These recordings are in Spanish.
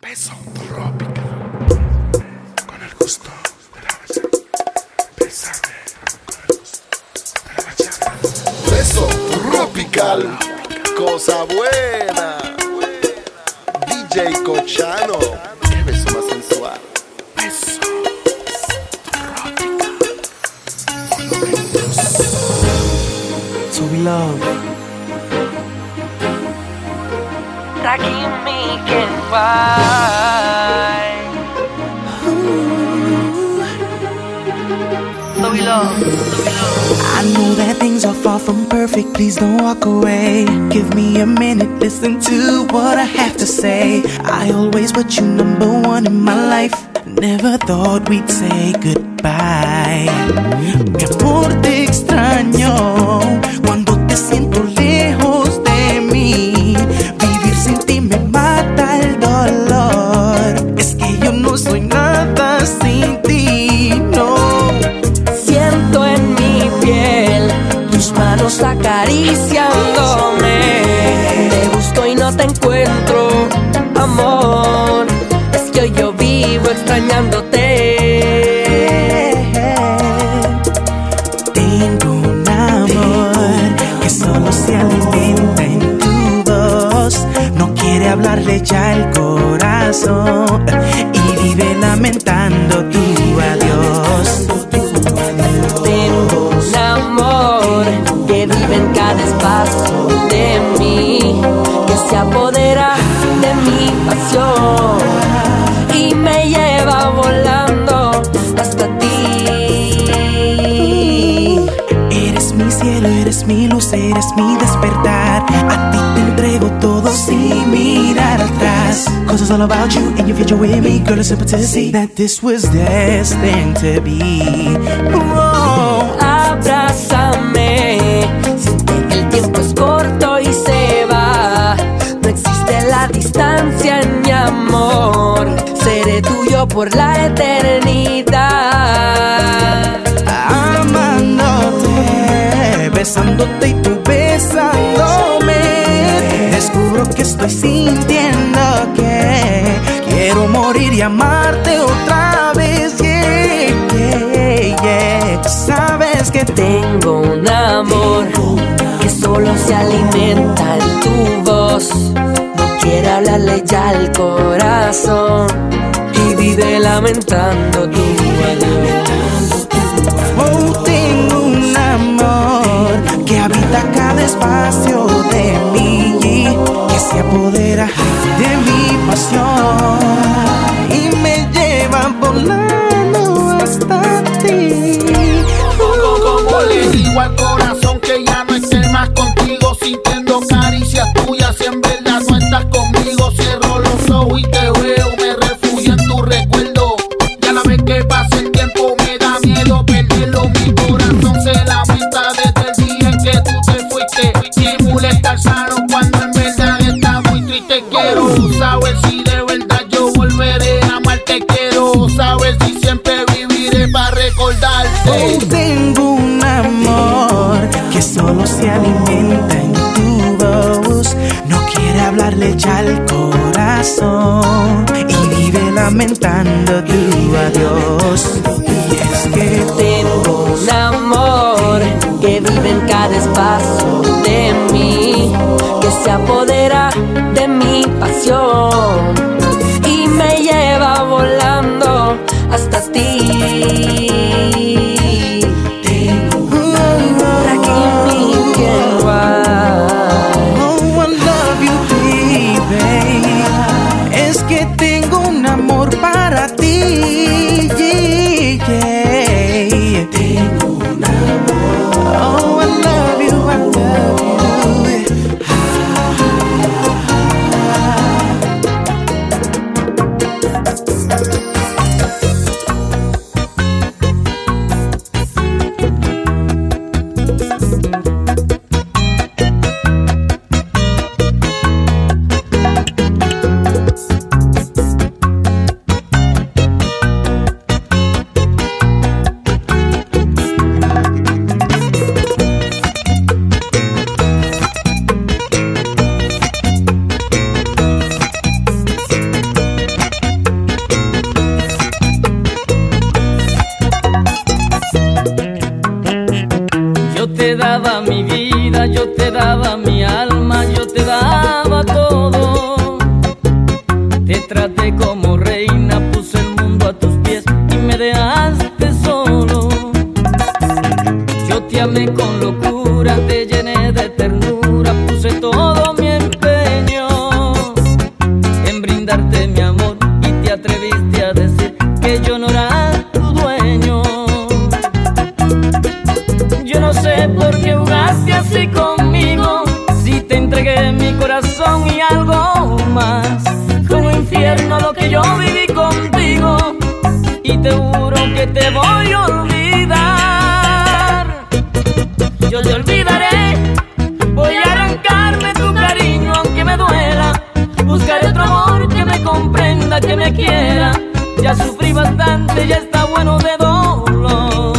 Beso tropical. Con el gusto de la bachata. Bésame con el gusto de la bachata. Beso tropical, cosa buena. DJ Cochano, qué beso más sensual. Beso So we love. Rocking me can why So we love, so love I know that things are far from perfect. Please don't walk away. Give me a minute, listen to what I have to say. I always put you number one in my life. Never thought we'd say goodbye. Mi amor, te extraño cuando Cause it's all about you and your future with me. Girl, it's to see that this was destined to be. Oh. Abrázame, siente que el tiempo es corto y se va. No existe la distancia en mi amor. Seré tuyo por la eternidad. amándote, besándote y tú besándome. Descubro que estoy sintiendo que quiero morir y amarte otra vez. Yeah, yeah, yeah. Sabes que Tengo un amor que solo se alimenta en tu voz. No quiere hablarle ya al corazón y vive lamentando tu. Oh, tengo un amor que habita cada espacio de mí, que se apodera de mi pasión corazón y vive lamentando tu adiós. Y es que Tengo un amor que vive en cada espacio de mí, que se apodera de mi pasión y me lleva volando hasta ti. que me quiera. Ya sufrí bastante, ya está bueno de dolor.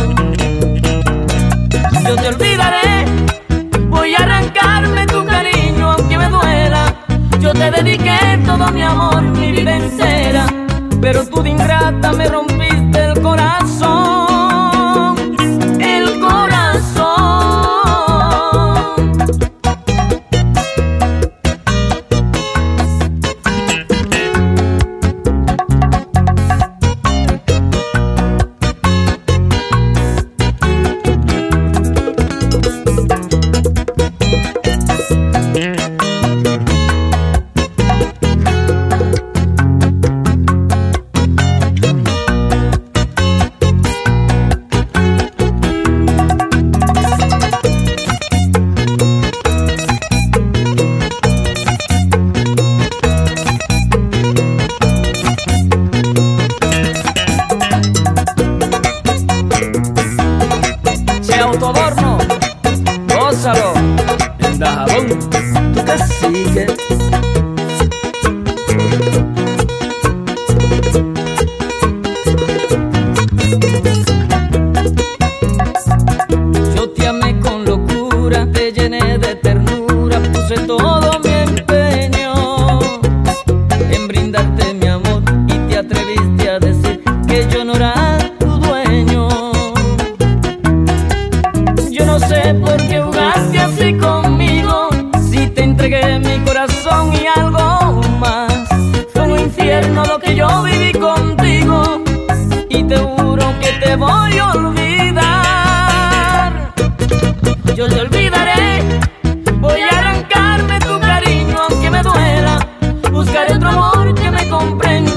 Yo te olvidaré, voy a arrancarme tu cariño aunque me duela. Yo te dediqué todo mi amor, mi vida entera, pero tú de ingrata me rompiste.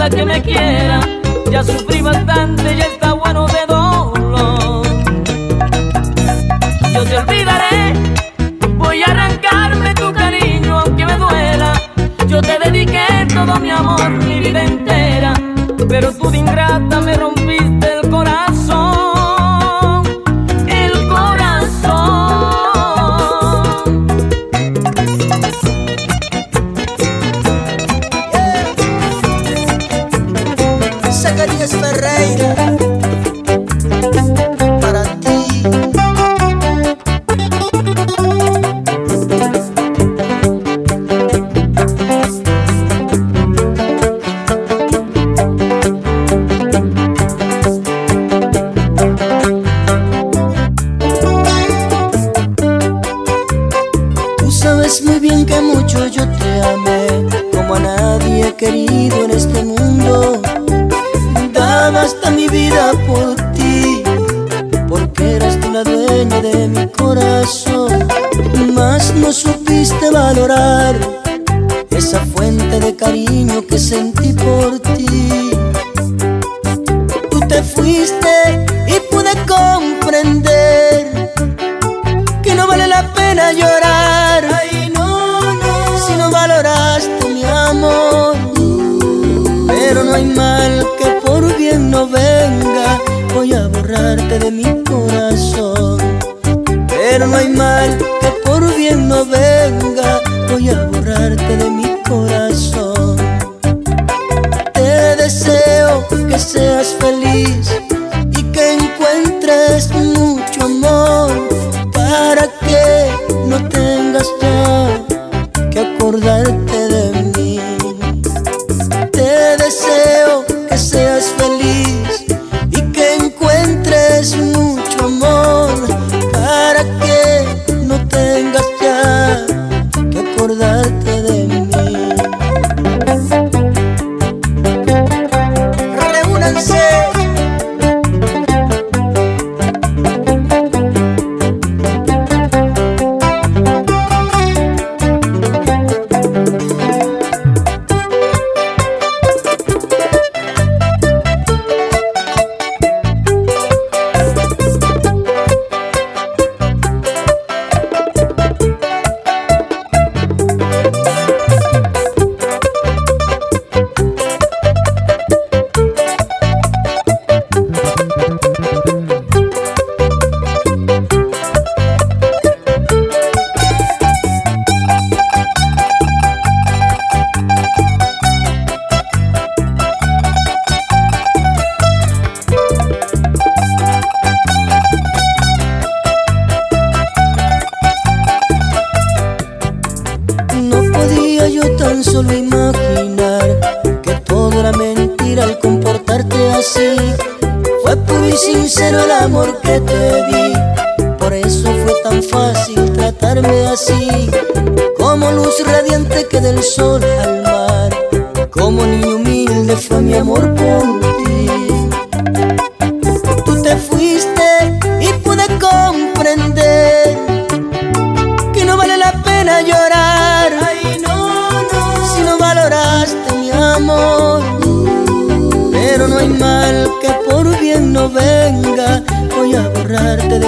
nada que me quiera. Ya sufrí bastante, ya está bueno de dolor. Yo te olvidaré, voy a arrancarme tu cariño, aunque me duela. Yo te dediqué todo mi amor, mi vida entera.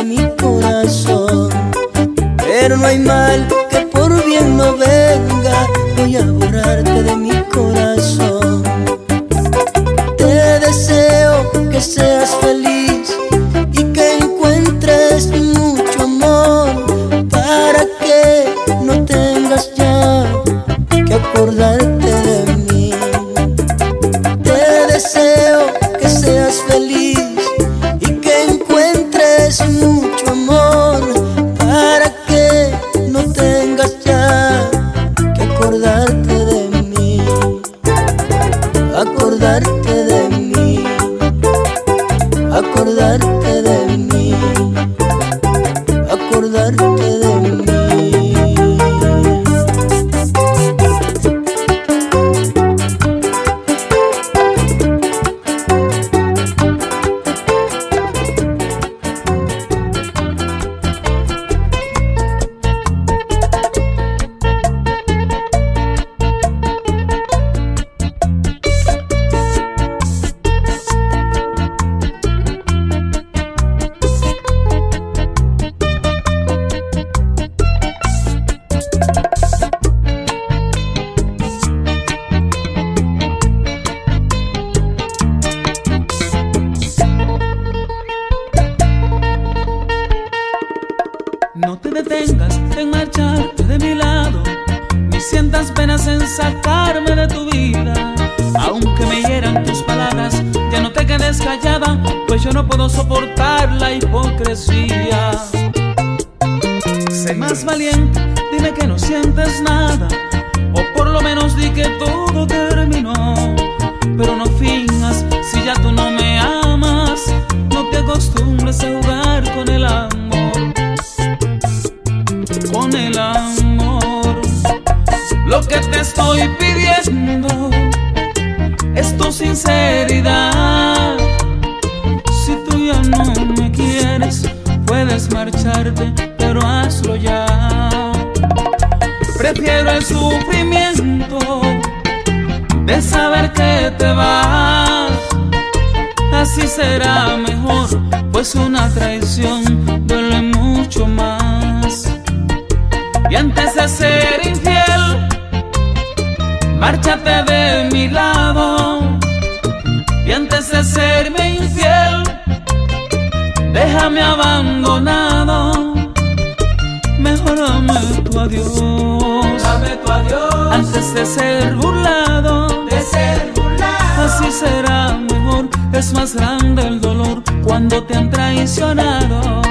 Mi corazón. Pero no hay mal acostumbres a jugar con el amor con el amor. Lo que te estoy pidiendo es tu sinceridad. Si tú ya no me quieres, puedes marcharte, pero hazlo ya. Prefiero el sufrimiento de saber que te vas. Así será mejor, pues una traición duele mucho más. Y antes de ser infiel, márchate de mi lado. Y antes de serme infiel, déjame abandonado. Mejor dame tu adiós. Dame tu adiós. Antes de ser burlado, de ser burlado. así será mejor. Es más grande el dolor cuando te han traicionado.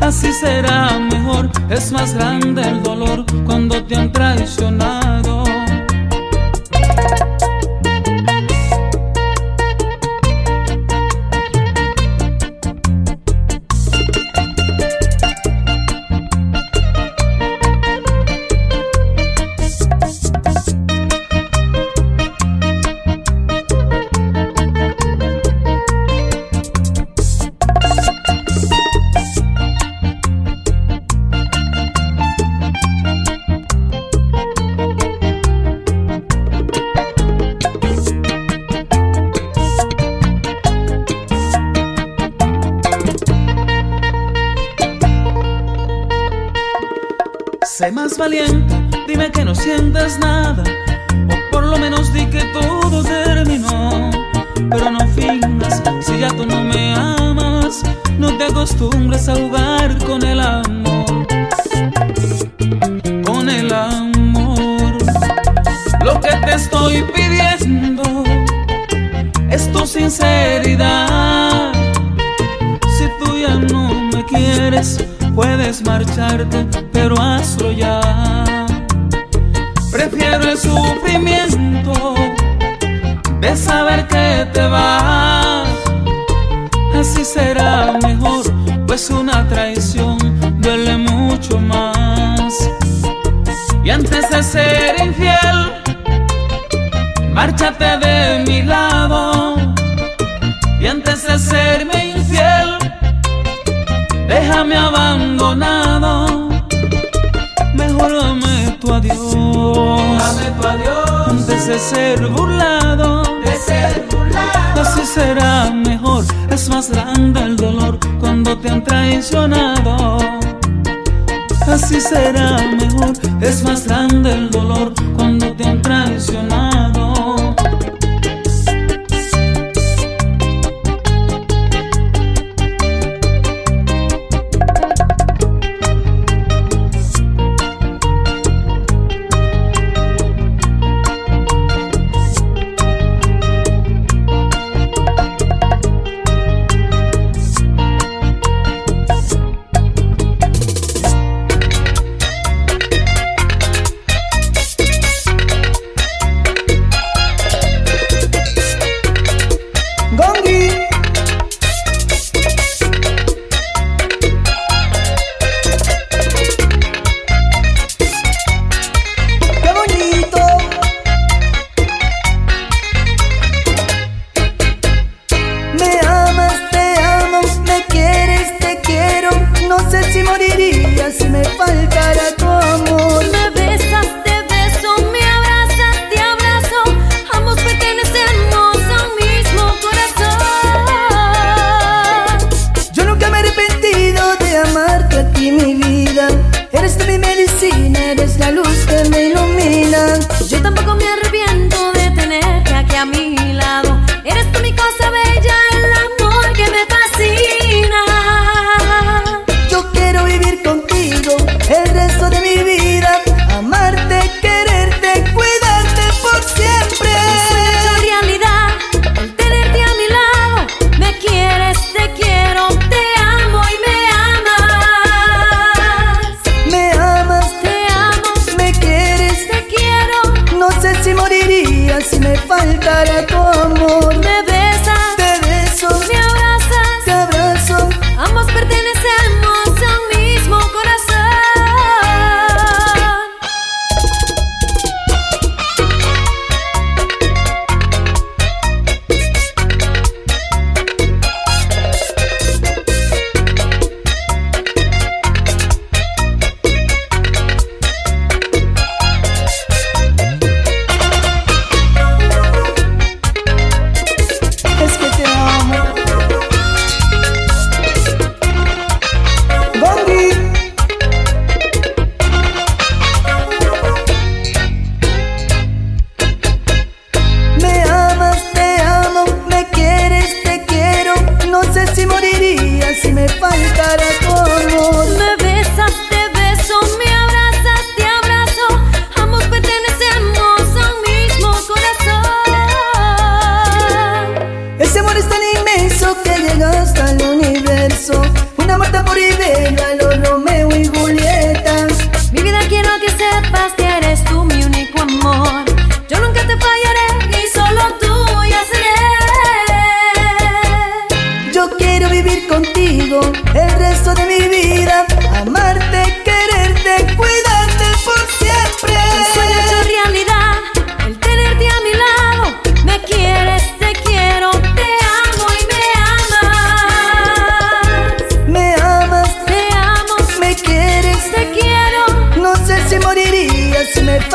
Así será mejor, es más grande el dolor cuando te han traicionado. Valiente, dime que no sientes nada, o por lo menos di que todo terminó. Pero no finjas si ya tú no me amas, no te acostumbres a jugar con el amor. Con el amor, lo que te estoy pidiendo es tu sinceridad. Si tú ya no me quieres, puedes marcharte, pero hazlo. Prefiero el sufrimiento de saber que te vas. Así será mejor, pues una traición duele mucho más. Y antes de ser infiel, márchate de mi lado. Y antes de serme infiel, déjame abandonar. Dios. Hazme pa' Dios. Desde ser burlado. De ser burlado. Así será mejor. Es más grande el dolor cuando te han traicionado. Así será mejor. Es más grande el dolor cuando te han traicionado.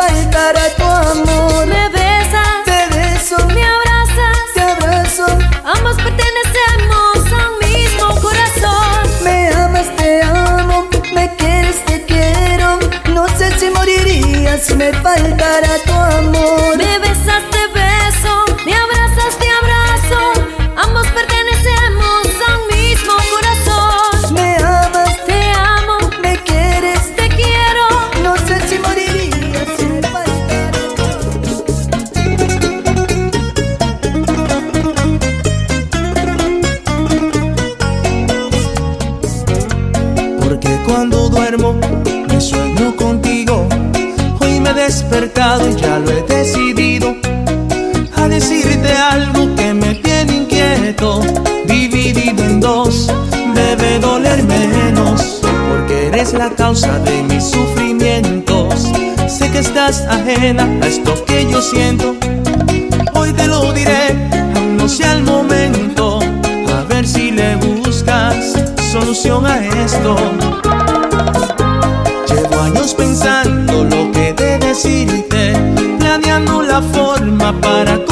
faltará tu amor. Me besas, te beso, me abrazas, te abrazo. Ambos pertenecemos al mismo corazón. Me amas, te amo, me quieres, te quiero. No sé si moriría si me faltara tu amor. Me besas, de mis sufrimientos. Sé que estás ajena a esto que yo siento. Hoy te lo diré, aún no sea el momento. A ver si le buscas solución a esto. Llevo años pensando lo que de decirte, planeando la forma para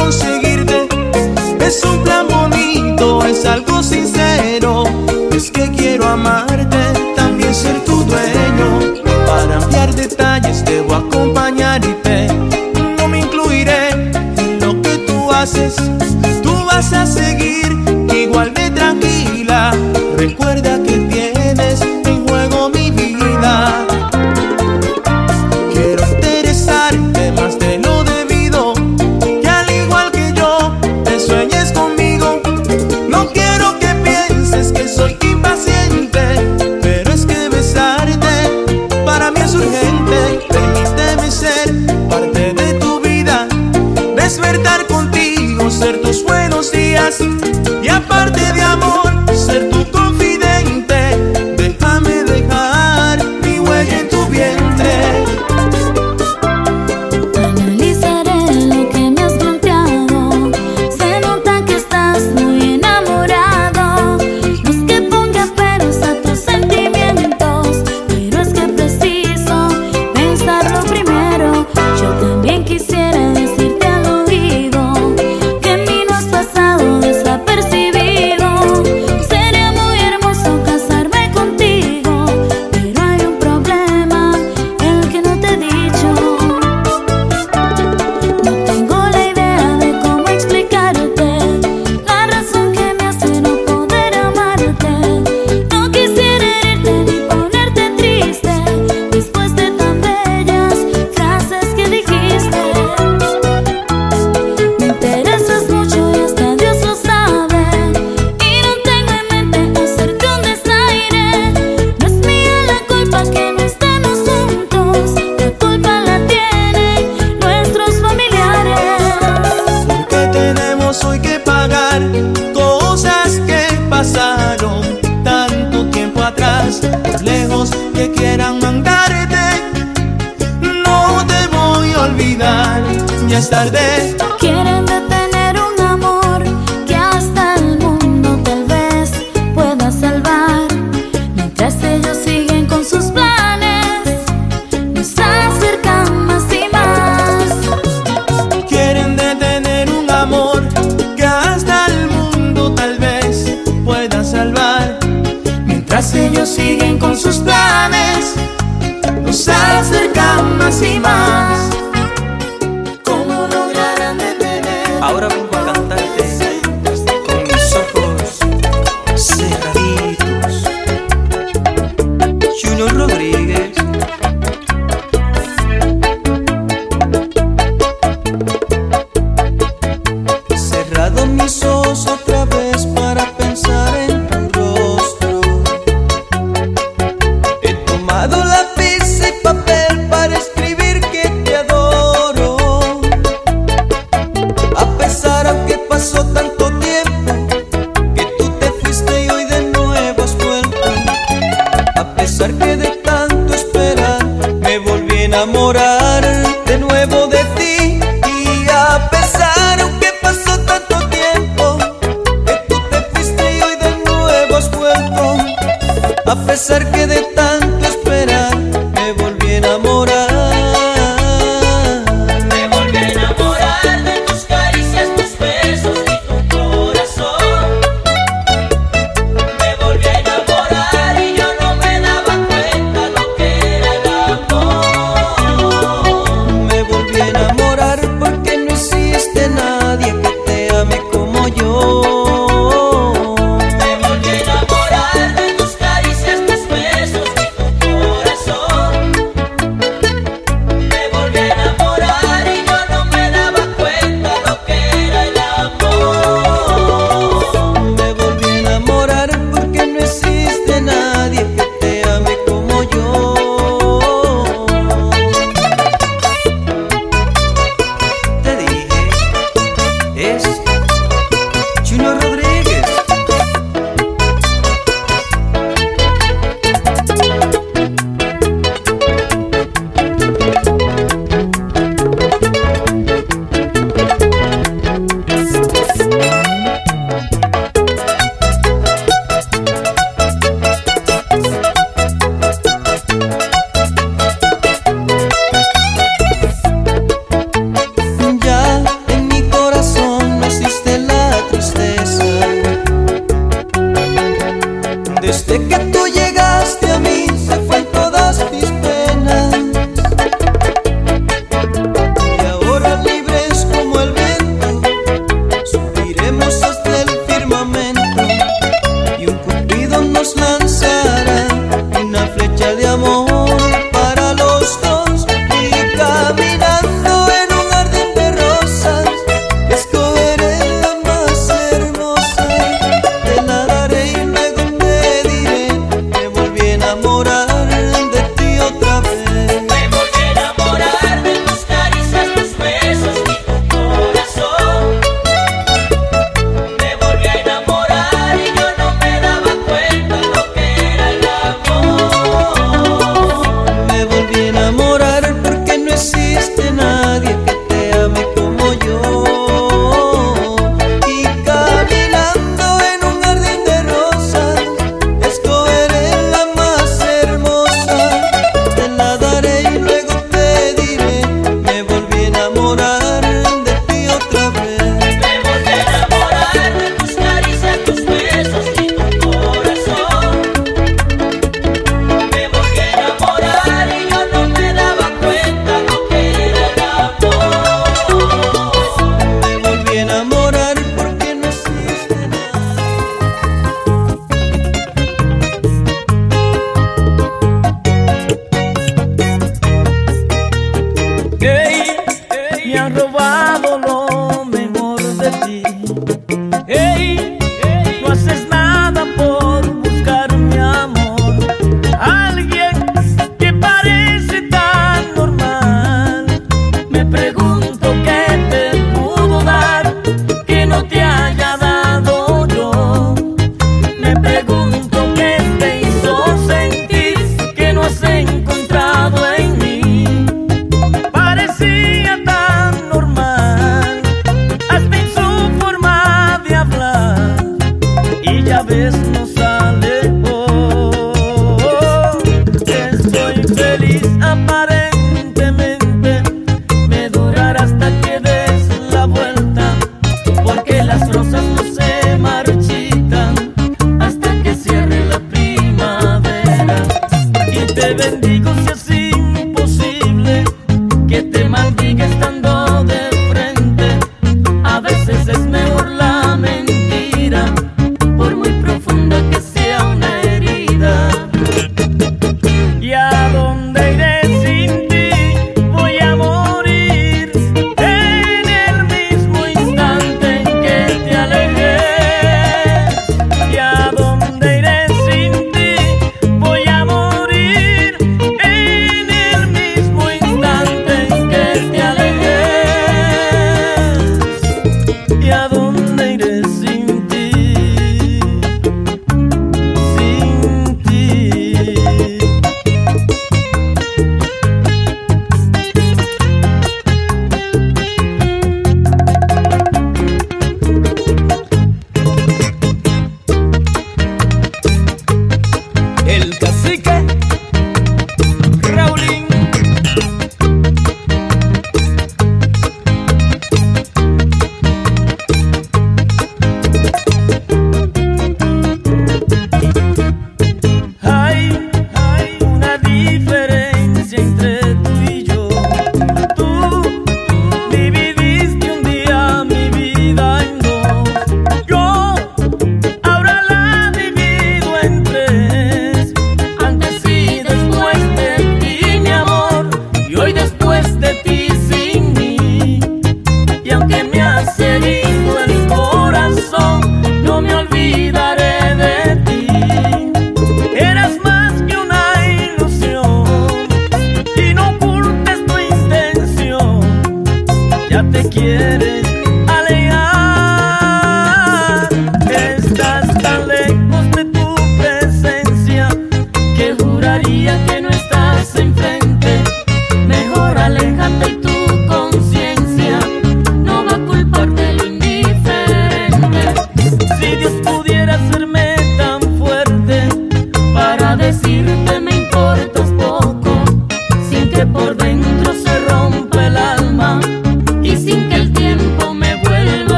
vas a seguir igual de tranquila. Recuerda tarde.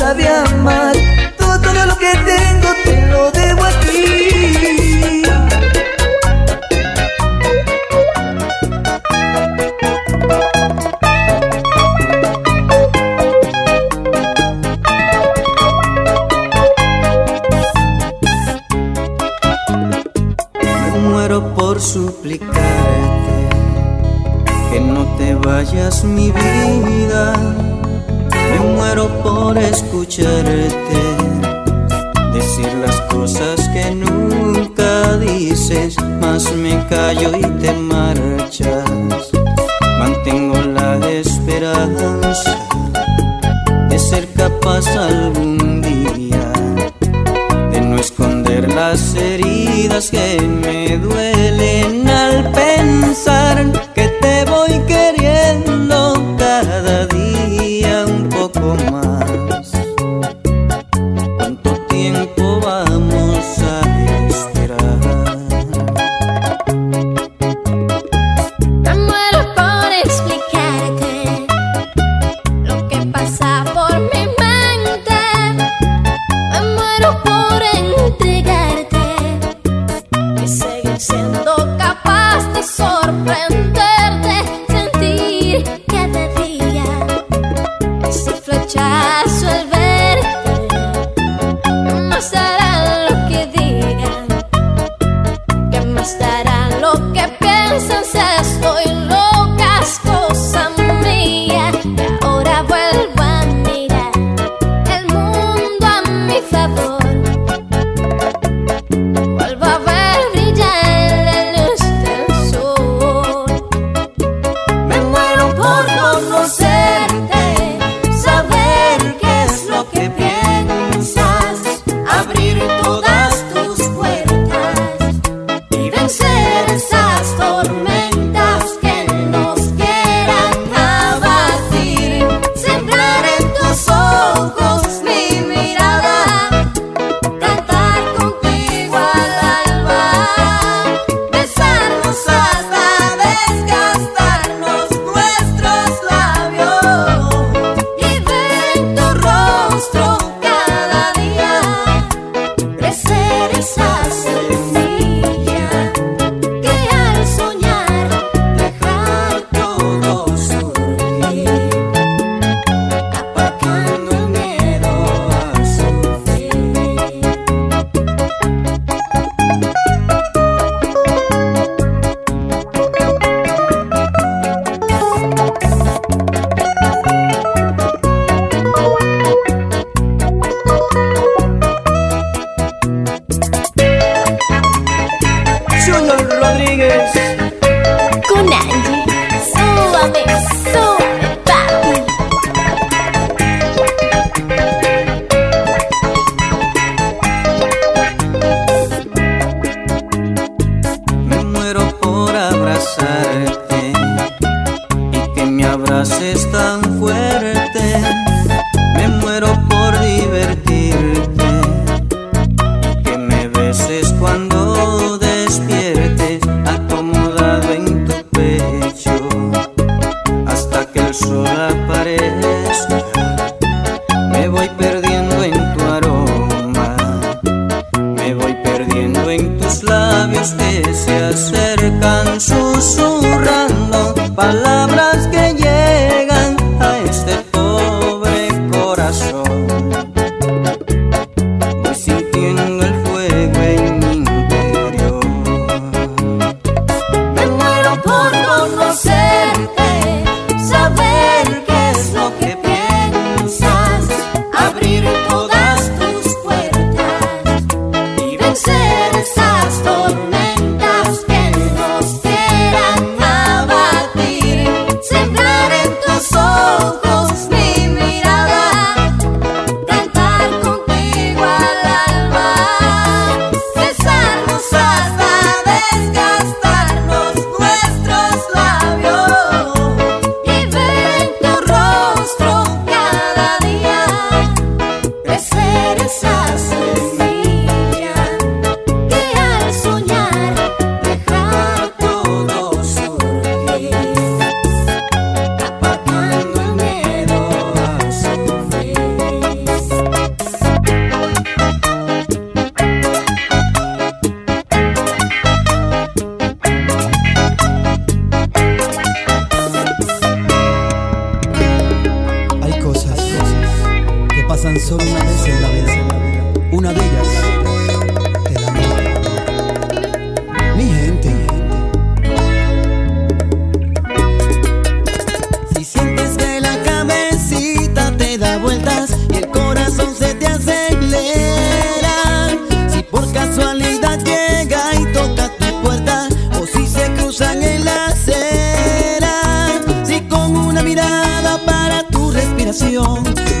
sabía mal. Todo lo que tengo te lo debo a ti. Muero por suplicarte que no te vayas mi vida escucharte decir las cosas que nunca dices, más me callo y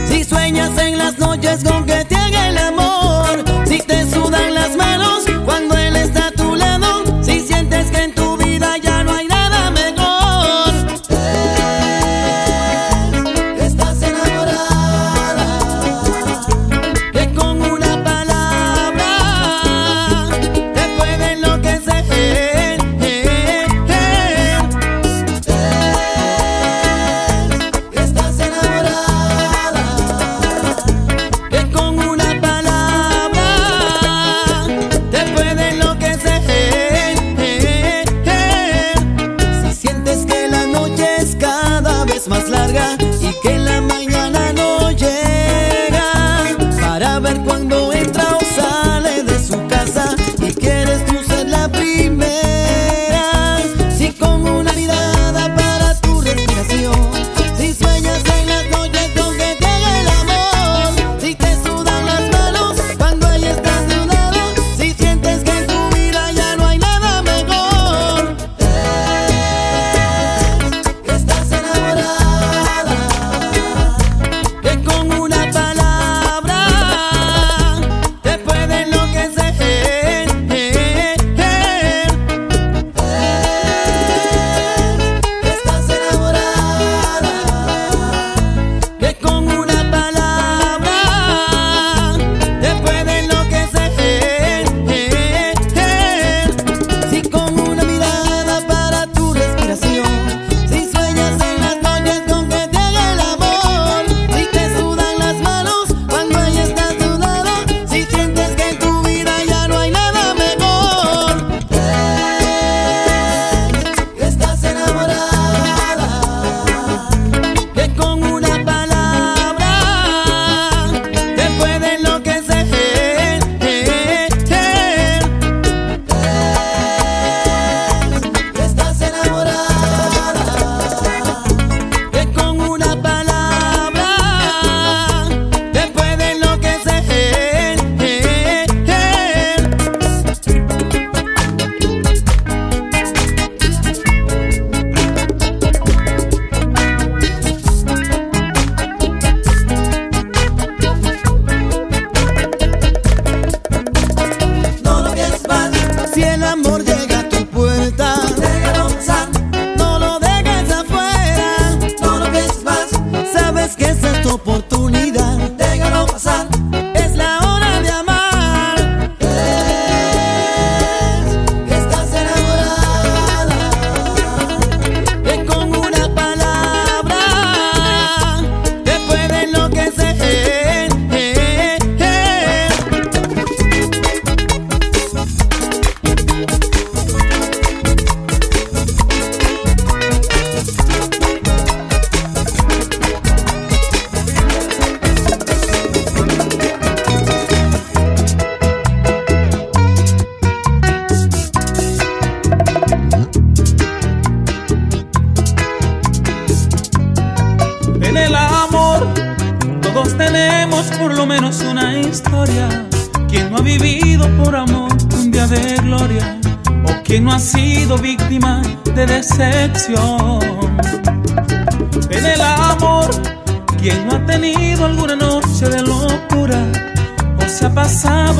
si sueñas en las noches con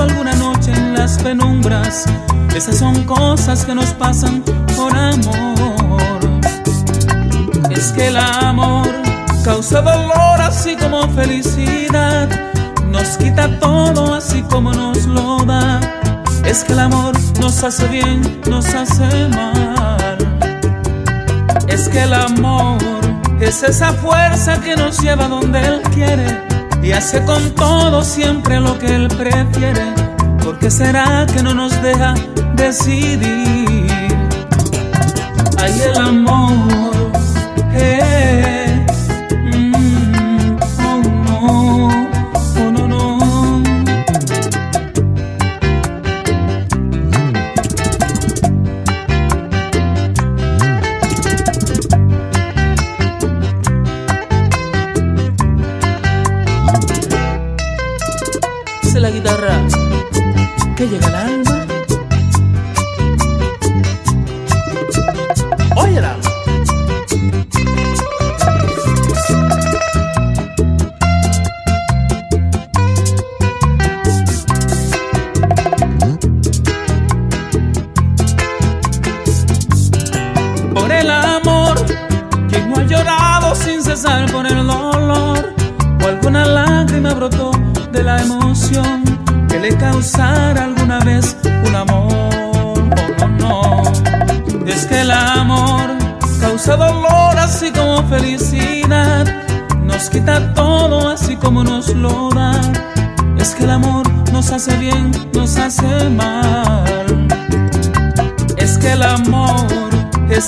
alguna noche en las penumbras. Esas son cosas que nos pasan por amor. Es que el amor causa dolor así como felicidad. Nos quita todo así como nos lo da. Es que el amor nos hace bien, nos hace mal. Es que el amor es esa fuerza que nos lleva donde Él quiere y hace con todo siempre lo que Él prefiere. ¿Por qué será que no nos deja decidir? Hay el amor. eh,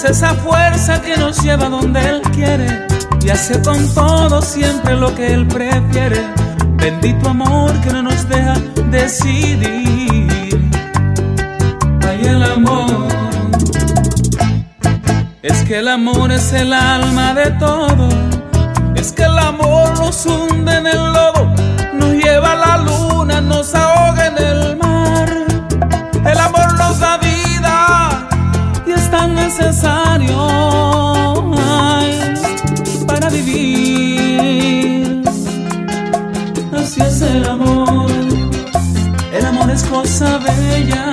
es esa fuerza que nos lleva donde Él quiere y hace con todo siempre lo que Él prefiere. Bendito amor que no nos deja decidir. Hay el amor. Es que el amor es el alma de todo. Es que el amor nos hunde en el lodo, nos lleva a la luna, nos ahoga en el mar. Necesario para vivir. Así es el amor, el amor es cosa bella.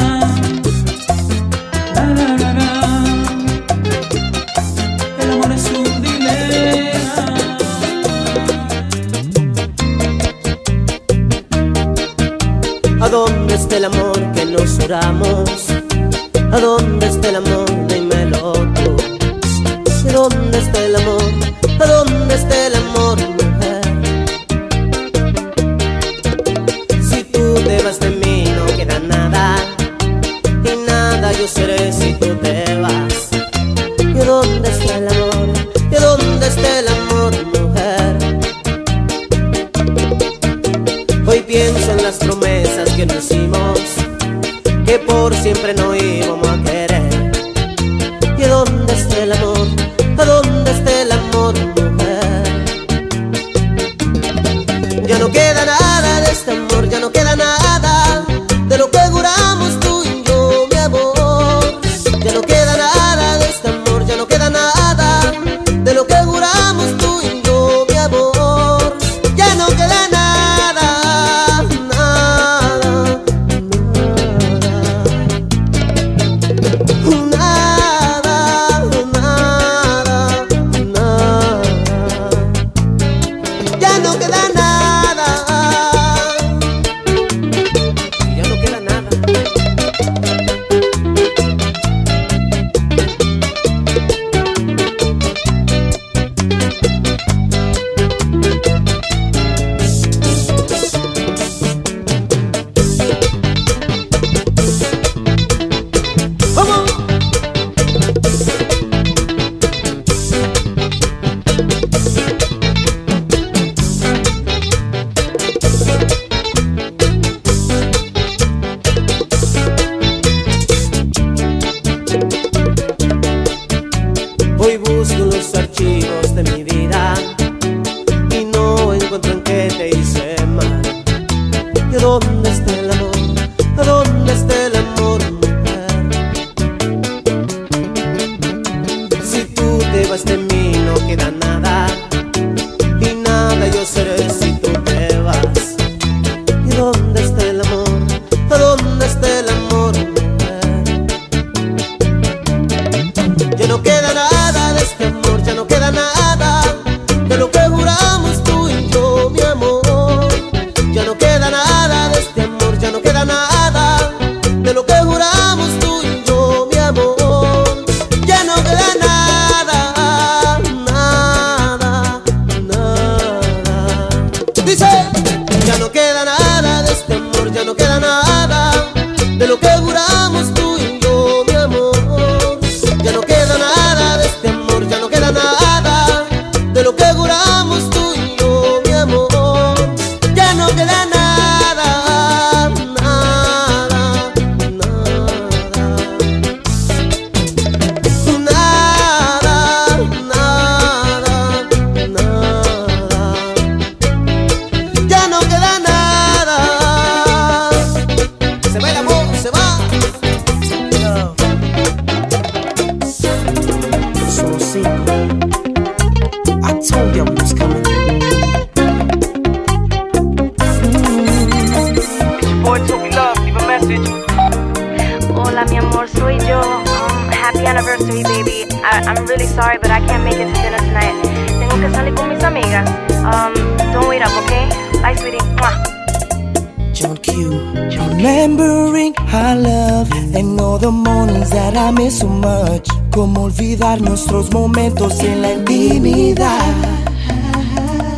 So much. Cómo olvidar nuestros momentos en la intimidad.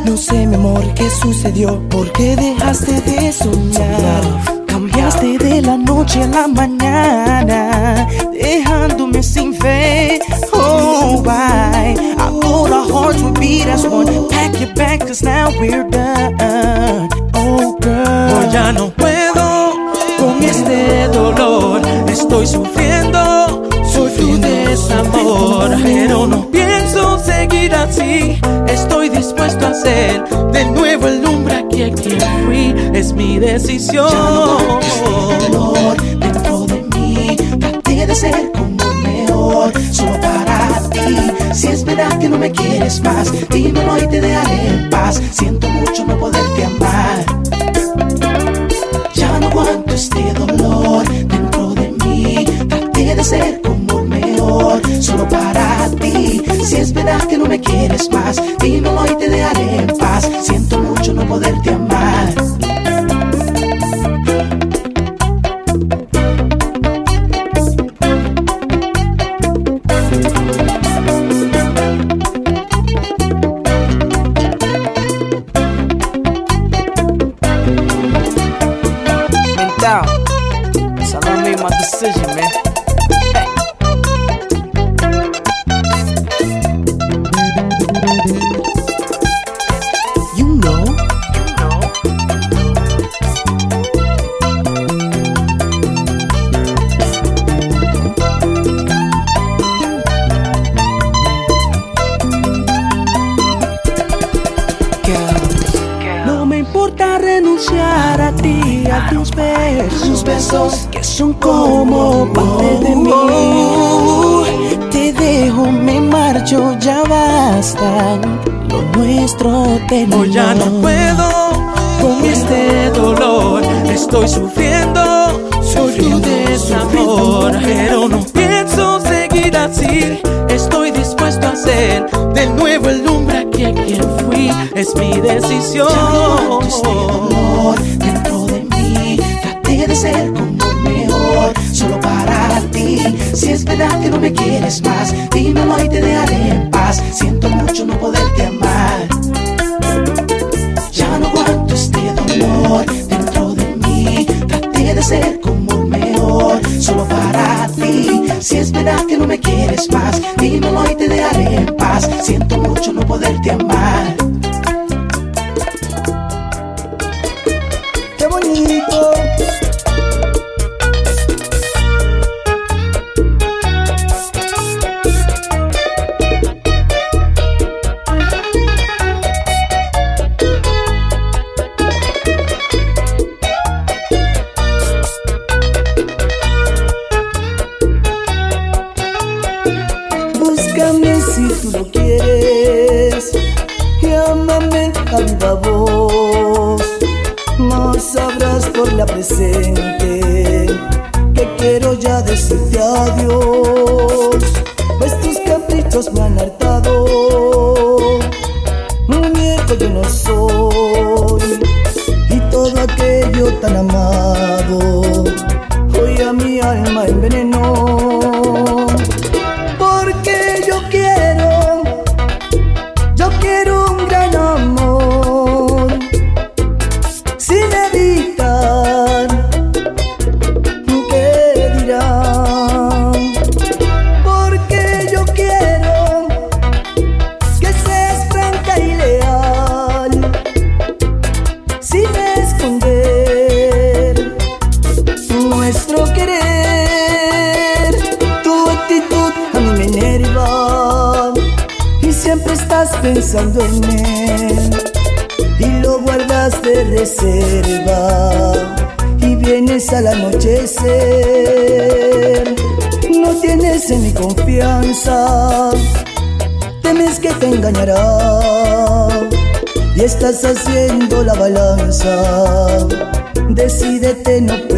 No sé, mi amor, qué sucedió, por qué dejaste de soñar. Cambiaste de la noche a la mañana, dejándome sin fe. Oh, why? I thought our hearts would beat as one. Pack your bag, cause now we're done. Oh, girl. Hoy ya no puedo con este dolor. Estoy sufriendo, así. Estoy dispuesto a ser de nuevo el hombre a quien fui. Es mi decisión. dolor dentro de mí. Traté de ser como mejor, solo para ti. Si es verdad que no me quieres más, dímelo y te dejaré en paz. Siento mucho no poderte amar. Que no me quieres más, dímelo y te dejaré en paz. Siento mucho no poderte amar. Mental. So I done made my decision, man. Nuestro. Hoy ya no puedo con este dolor. Estoy sufriendo, soy tu desamor. Pero no pienso seguir así. Estoy dispuesto a ser de nuevo el hombre aquí a quien fui. Es mi decisión. este dolor dentro de mí. Traté de ser como el mejor, solo para ti. Si es verdad que no me quieres más, dímelo y te dejaré en paz. Siento Que no me quieres más, dímelo y te dejaré en paz. Siento mucho no poderte amar. viva voz. No sabrás por la presente que quiero ya decirte adiós. Pues tus caprichos me han hartado. Muñeco yo no soy y todo aquello tan amado. y estás haciendo la balanza. Decídete no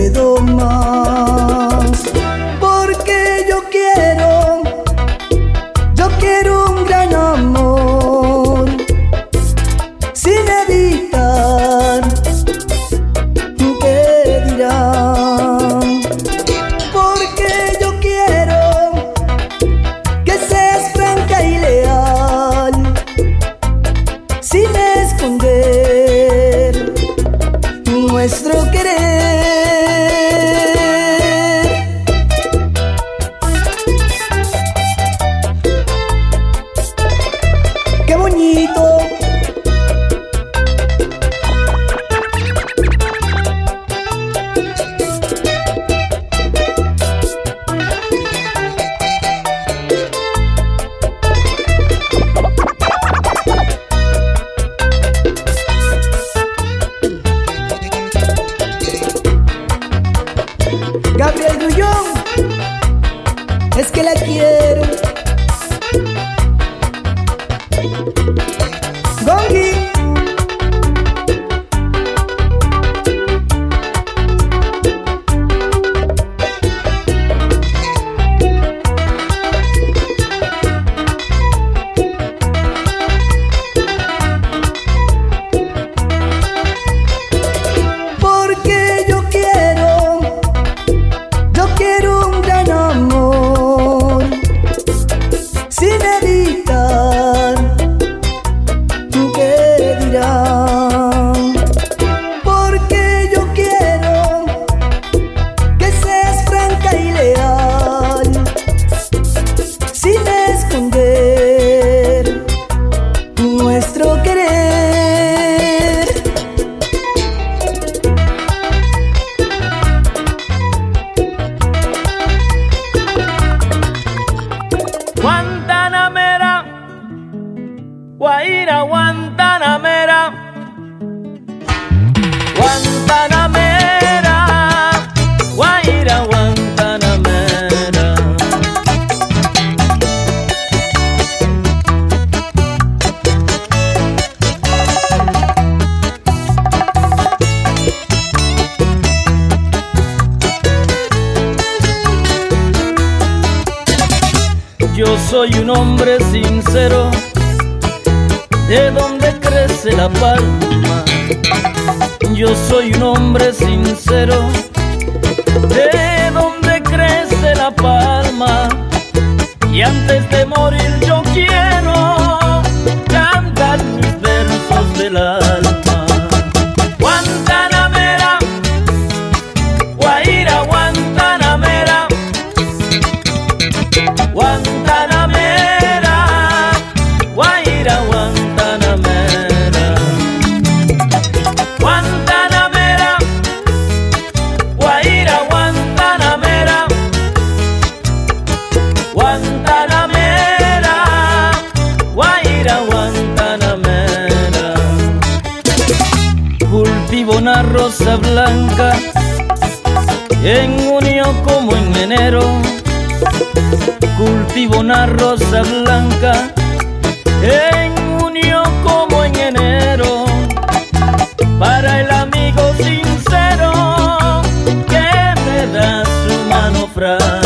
Yo soy un hombre sincero, de donde crece la palma. Yo soy un hombre sincero, de donde crece la palma. Y antes de morir yo quiero cantar mis versos del alma. Blanca en junio como en enero cultivo una rosa blanca en junio como en enero para el amigo sincero que me da su mano frágil